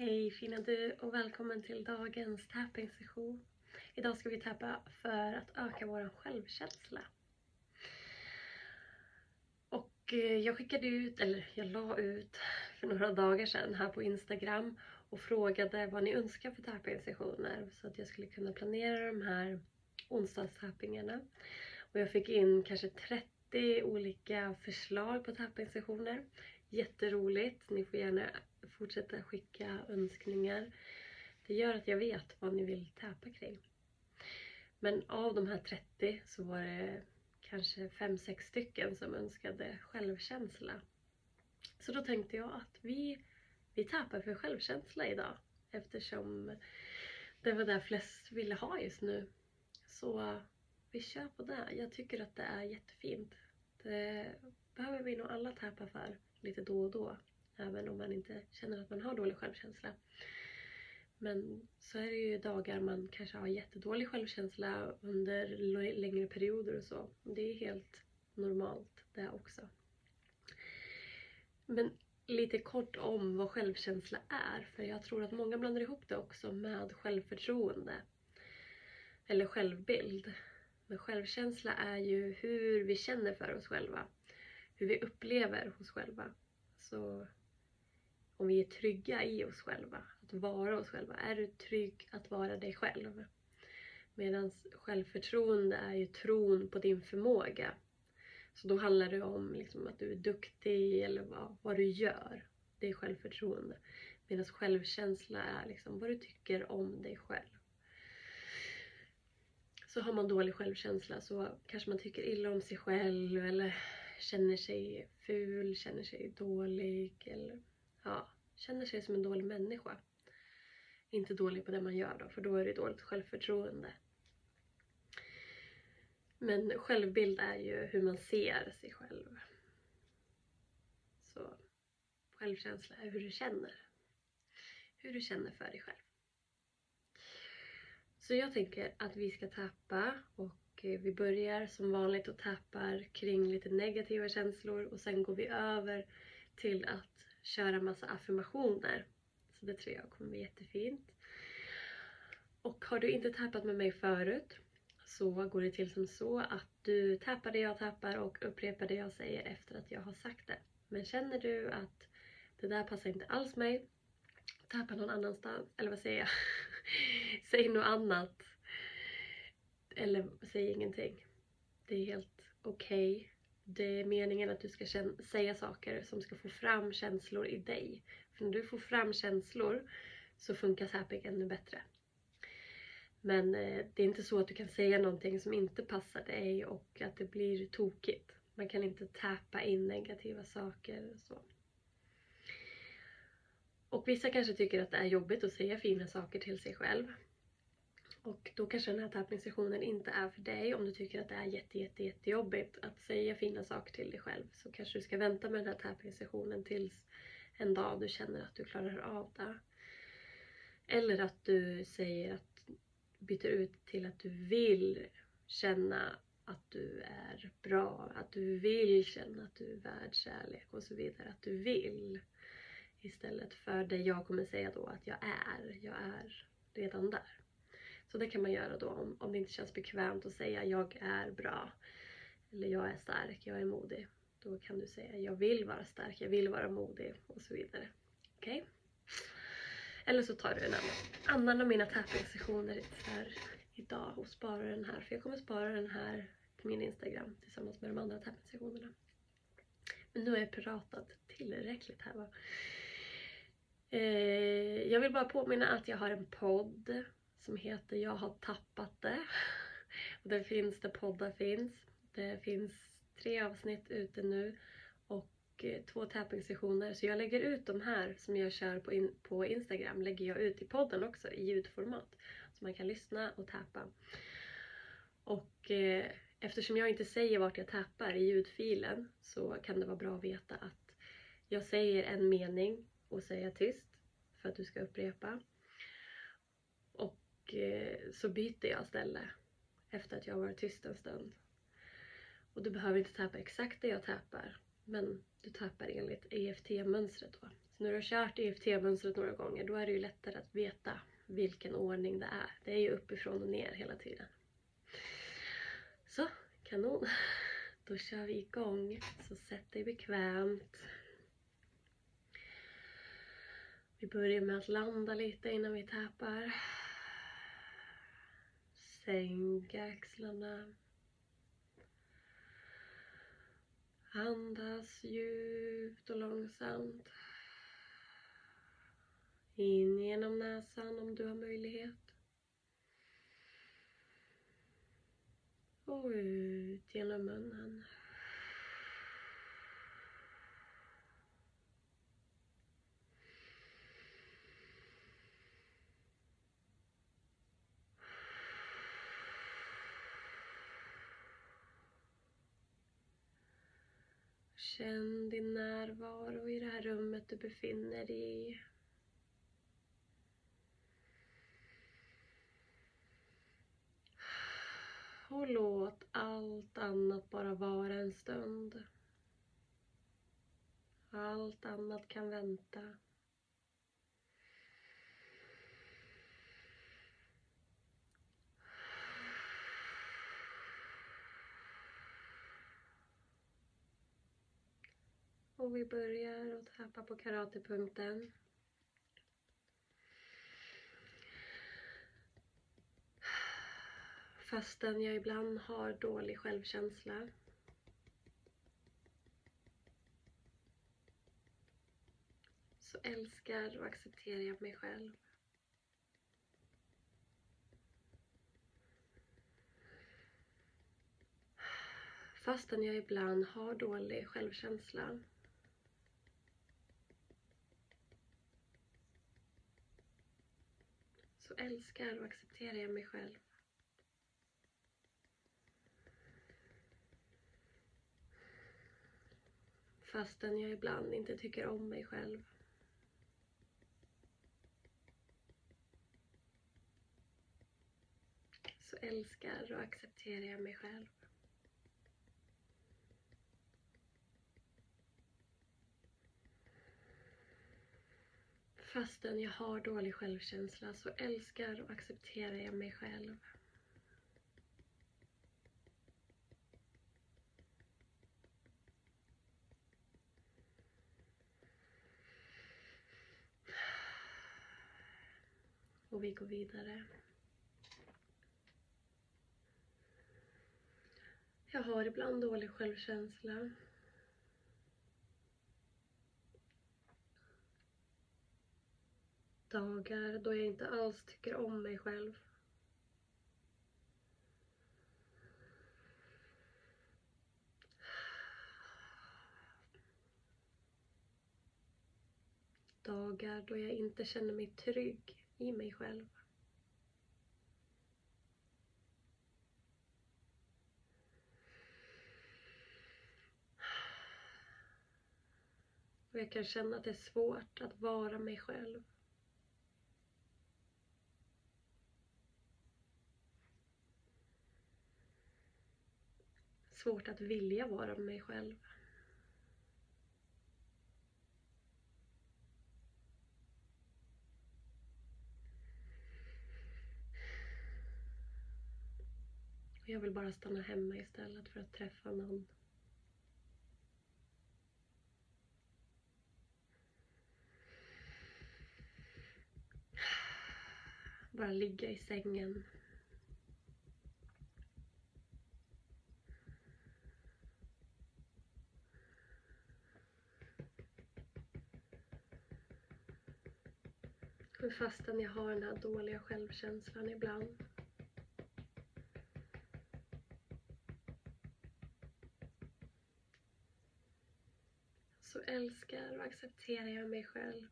Hej fina du och välkommen till dagens tapping-session. Idag ska vi tappa för att öka vår självkänsla. Och eh, jag skickade ut, eller jag la ut för några dagar sedan här på Instagram och frågade vad ni önskar för tapping-sessioner så att jag skulle kunna planera de här onsdagstappingarna. Och jag fick in kanske 30 olika förslag på tapping-sessioner. Jätteroligt. Ni får gärna fortsätta skicka önskningar. Det gör att jag vet vad ni vill täpa kring. Men av de här 30 så var det kanske 5-6 stycken som önskade självkänsla. Så då tänkte jag att vi, vi tappar för självkänsla idag eftersom det var det flest ville ha just nu. Så vi kör på det. Jag tycker att det är jättefint. Det behöver vi nog alla täpa för lite då och då. Även om man inte känner att man har dålig självkänsla. Men så är det ju dagar man kanske har jättedålig självkänsla under längre perioder och så. Det är helt normalt det också. Men lite kort om vad självkänsla är. För jag tror att många blandar ihop det också med självförtroende. Eller självbild. Men självkänsla är ju hur vi känner för oss själva. Hur vi upplever oss själva. Så om vi är trygga i oss själva, att vara oss själva. Är du trygg att vara dig själv? Medan självförtroende är ju tron på din förmåga. Så då handlar det om liksom att du är duktig eller vad, vad du gör. Det är självförtroende. Medan självkänsla är liksom vad du tycker om dig själv. Så har man dålig självkänsla så kanske man tycker illa om sig själv eller känner sig ful, känner sig dålig eller ja, känner sig som en dålig människa. Inte dålig på det man gör då, för då är det dåligt självförtroende. Men självbild är ju hur man ser sig själv. Så självkänsla är hur du känner. Hur du känner för dig själv. Så jag tänker att vi ska tappa och Eh, vi börjar som vanligt och tappar kring lite negativa känslor och sen går vi över till att köra massa affirmationer. Så det tror jag kommer bli jättefint. Och har du inte tappat med mig förut så går det till som så att du tappar det jag tappar och upprepar det jag säger efter att jag har sagt det. Men känner du att det där passar inte alls mig, tappa någon annanstans, eller vad säger jag? säg något annat. Eller säg ingenting. Det är helt okej. Okay det är meningen att du ska säga saker som ska få fram känslor i dig. För när du får fram känslor så funkar tapping ännu bättre. Men eh, det är inte så att du kan säga någonting som inte passar dig och att det blir tokigt. Man kan inte täpa in negativa saker och så. Och vissa kanske tycker att det är jobbigt att säga fina saker till sig själv. Och då kanske den här tappningssessionen inte är för dig. Om du tycker att det är jätte, jätte, jättejobbigt att säga fina saker till dig själv så kanske du ska vänta med den här tappningssessionen tills en dag du känner att du klarar av det. Eller att du säger att byter ut till att du vill känna att du är bra, att du vill känna att du är värd kärlek och så vidare. Att du vill. Istället för det jag kommer säga då att jag är. Jag är redan där. Så det kan man göra då om, om det inte känns bekvämt att säga jag är bra. Eller jag är stark, jag är modig. Då kan du säga jag vill vara stark, jag vill vara modig och så vidare. Okej? Okay? Eller så tar du en annan, annan av mina tapping-sessioner för idag och sparar den här. För jag kommer spara den här på min Instagram tillsammans med de andra tapping-sessionerna. Men nu har jag pratat tillräckligt här va. Eh, jag vill bara påminna att jag har en podd som heter Jag har tappat det. Och den finns där poddar finns. Det finns tre avsnitt ute nu och eh, två tapping-sessioner. Så jag lägger ut de här som jag kör på, in, på Instagram lägger jag ut i podden också i ljudformat. Så man kan lyssna och tappa. Och eh, eftersom jag inte säger vart jag tappar i ljudfilen så kan det vara bra att veta att jag säger en mening och säger tyst för att du ska upprepa. Och så byter jag ställe efter att jag har varit tyst en stund. Och du behöver inte tappa exakt det jag tappar men du tappar enligt EFT-mönstret då, Så när du har kört EFT-mönstret några gånger då är det ju lättare att veta vilken ordning det är. Det är ju uppifrån och ner hela tiden. Så, kanon. Då kör vi igång. Så sätt dig bekvämt. Vi börjar med att landa lite innan vi tappar. Sänk axlarna. Andas djupt och långsamt. In genom näsan om du har möjlighet. Och ut genom munnen. Känn din närvaro i det här rummet du befinner dig i. Och låt allt annat bara vara en stund. Allt annat kan vänta. Och vi börjar att tappa på karatepunkten. Fastän jag ibland har dålig självkänsla. Så älskar och accepterar jag mig själv. Fastän jag ibland har dålig självkänsla så älskar och accepterar jag mig själv. Fastän jag ibland inte tycker om mig själv. Så älskar och accepterar jag mig själv. Fastän jag har dålig självkänsla så älskar och accepterar jag mig själv. Och vi går vidare. Jag har ibland dålig självkänsla. Dagar då jag inte alls tycker om mig själv. Dagar då jag inte känner mig trygg i mig själv. Och jag kan känna att det är svårt att vara mig själv. Svårt att vilja vara mig själv. Jag vill bara stanna hemma istället för att träffa någon. Bara ligga i sängen. Men Fastän jag har den här dåliga självkänslan ibland. så älskar och accepterar jag mig själv.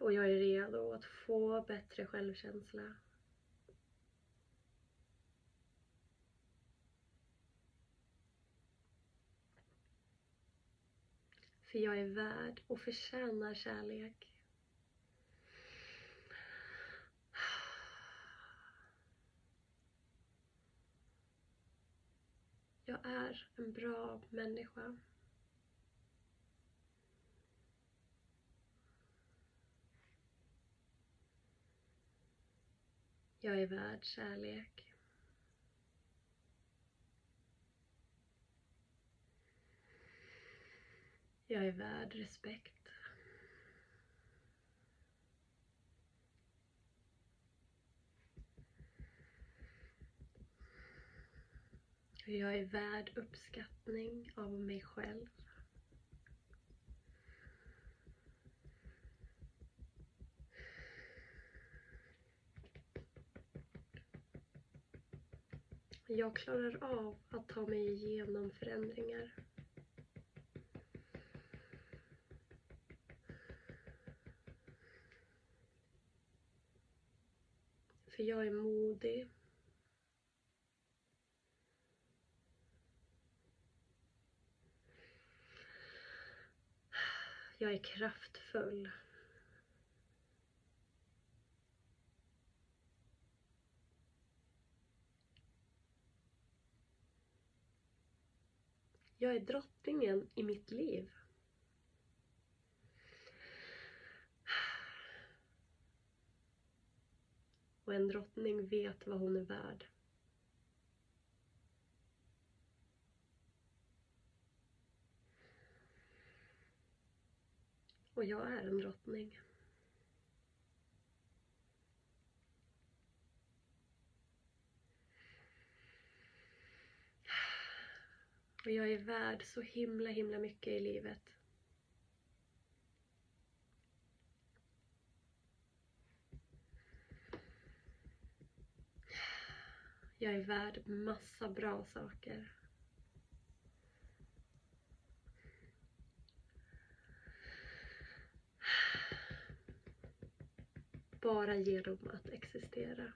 Och jag är redo att få bättre självkänsla. För jag är värd och förtjänar kärlek. Jag är en bra människa. Jag är värd kärlek. Jag är värd respekt. Jag är värd uppskattning av mig själv. Jag klarar av att ta mig igenom förändringar. För jag är modig. Jag är kraftfull. Jag är drottningen i mitt liv. Och en drottning vet vad hon är värd. Och jag är en drottning. Och jag är värd så himla, himla mycket i livet. Jag är värd massa bra saker. Bara genom att existera.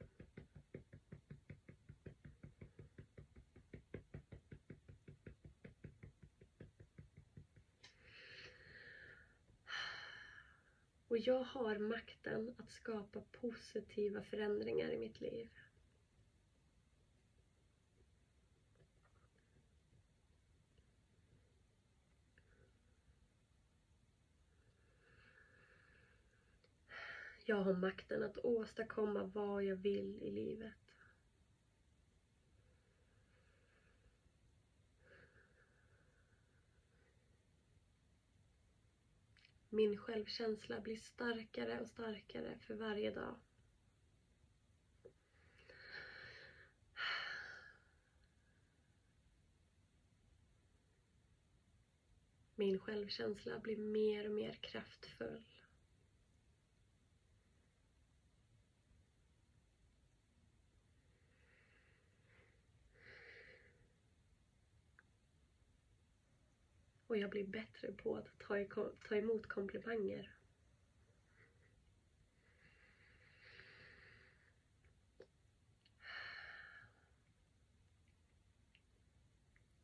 Och jag har makten att skapa positiva förändringar i mitt liv. Jag har makten att åstadkomma vad jag vill i livet. Min självkänsla blir starkare och starkare för varje dag. Min självkänsla blir mer och mer kraftfull. Och jag blir bättre på att ta, ta emot komplimanger.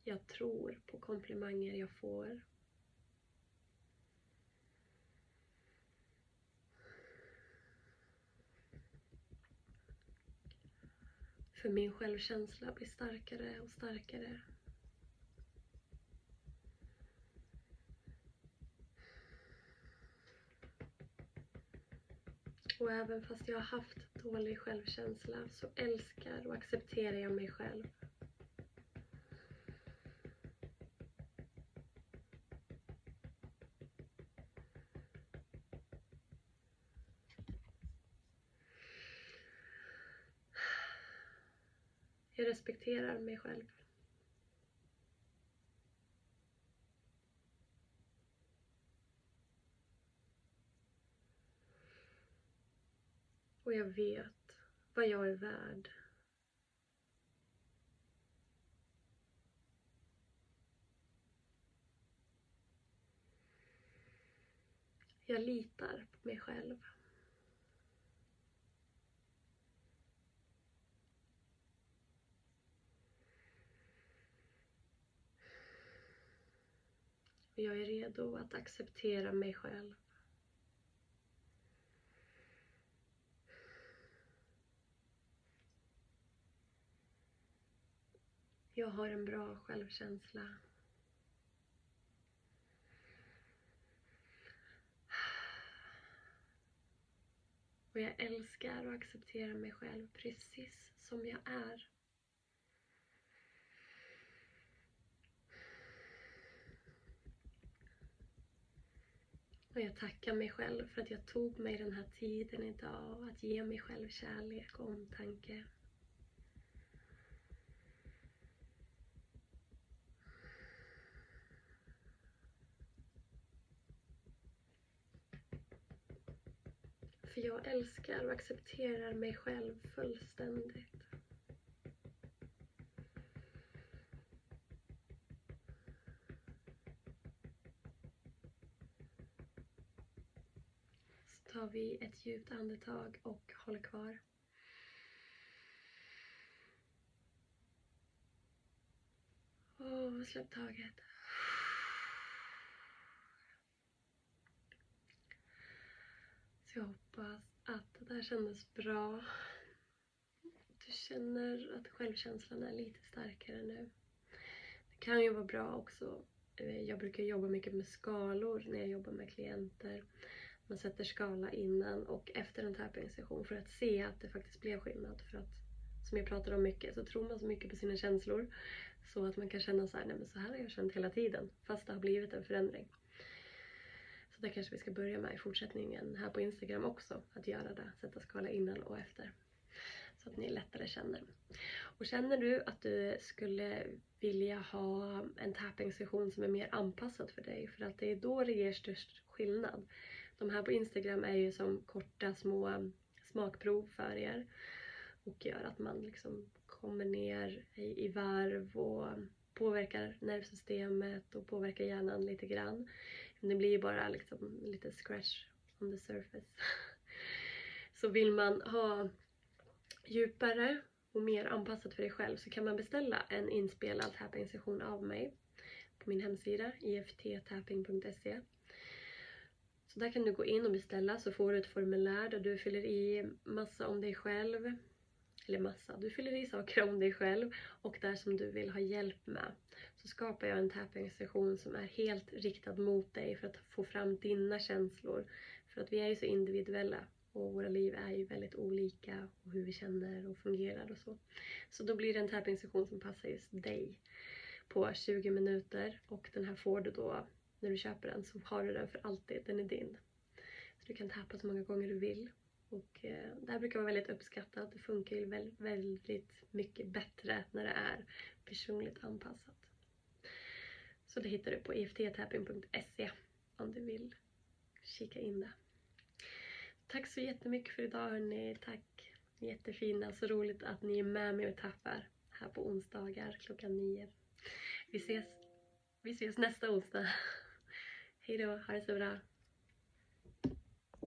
Jag tror på komplimanger jag får. För min självkänsla blir starkare och starkare. Och även fast jag har haft dålig självkänsla så älskar och accepterar jag mig själv. Jag respekterar mig själv. Och jag vet vad jag är värd. Jag litar på mig själv. Och jag är redo att acceptera mig själv. Jag har en bra självkänsla. Och jag älskar och accepterar mig själv precis som jag är. Och jag tackar mig själv för att jag tog mig den här tiden idag att ge mig själv kärlek och omtanke. För jag älskar och accepterar mig själv fullständigt. Så tar vi ett djupt andetag och håller kvar. Och släpp taget. Jag hoppas att det där kändes bra. Du känner att självkänslan är lite starkare nu. Det kan ju vara bra också. Eh, jag brukar jobba mycket med skalor när jag jobbar med klienter. Man sätter skala innan och efter en tapping-session för att se att det faktiskt blev skillnad. För att, som jag pratar om mycket, så tror man så mycket på sina känslor. Så att man kan känna så här, nej men så här har jag känt hela tiden. Fast det har blivit en förändring. Det kanske vi ska börja med i fortsättningen här på Instagram också. Att göra det, sätta skala innan och efter. Så att ni lättare känner. Och känner du att du skulle vilja ha en tapping-session som är mer anpassad för dig, för att det är då det ger störst skillnad. De här på Instagram är ju som korta små smakprov för er och gör att man liksom kommer ner i, i varv och påverkar nervsystemet och påverkar hjärnan lite grann. Det blir ju bara liksom lite scratch on the surface. Så vill man ha djupare och mer anpassat för dig själv så kan man beställa en inspelad tapping-session av mig på min hemsida ifttapping.se så där kan du gå in och beställa så får du ett formulär där du fyller i massa om dig själv. Eller massa, du fyller i saker om dig själv och där som du vill ha hjälp med. Så skapar jag en tapping-session som är helt riktad mot dig för att få fram dina känslor. För att vi är ju så individuella och våra liv är ju väldigt olika och hur vi känner och fungerar och så. Så då blir det en tapping-session som passar just dig på 20 minuter och den här får du då när du köper den så har du den för alltid, den är din. Så du kan tappa så många gånger du vill. Och eh, det här brukar vara väldigt uppskattat. Det funkar ju väldigt, väldigt mycket bättre när det är personligt anpassat. Så det hittar du på ifttapping.se om du vill kika in det. Tack så jättemycket för idag hörni. Tack jättefina. Så roligt att ni är med mig och tappar här på onsdagar klockan nio. Vi ses, vi ses nästa onsdag. Hej då, ha det så bra.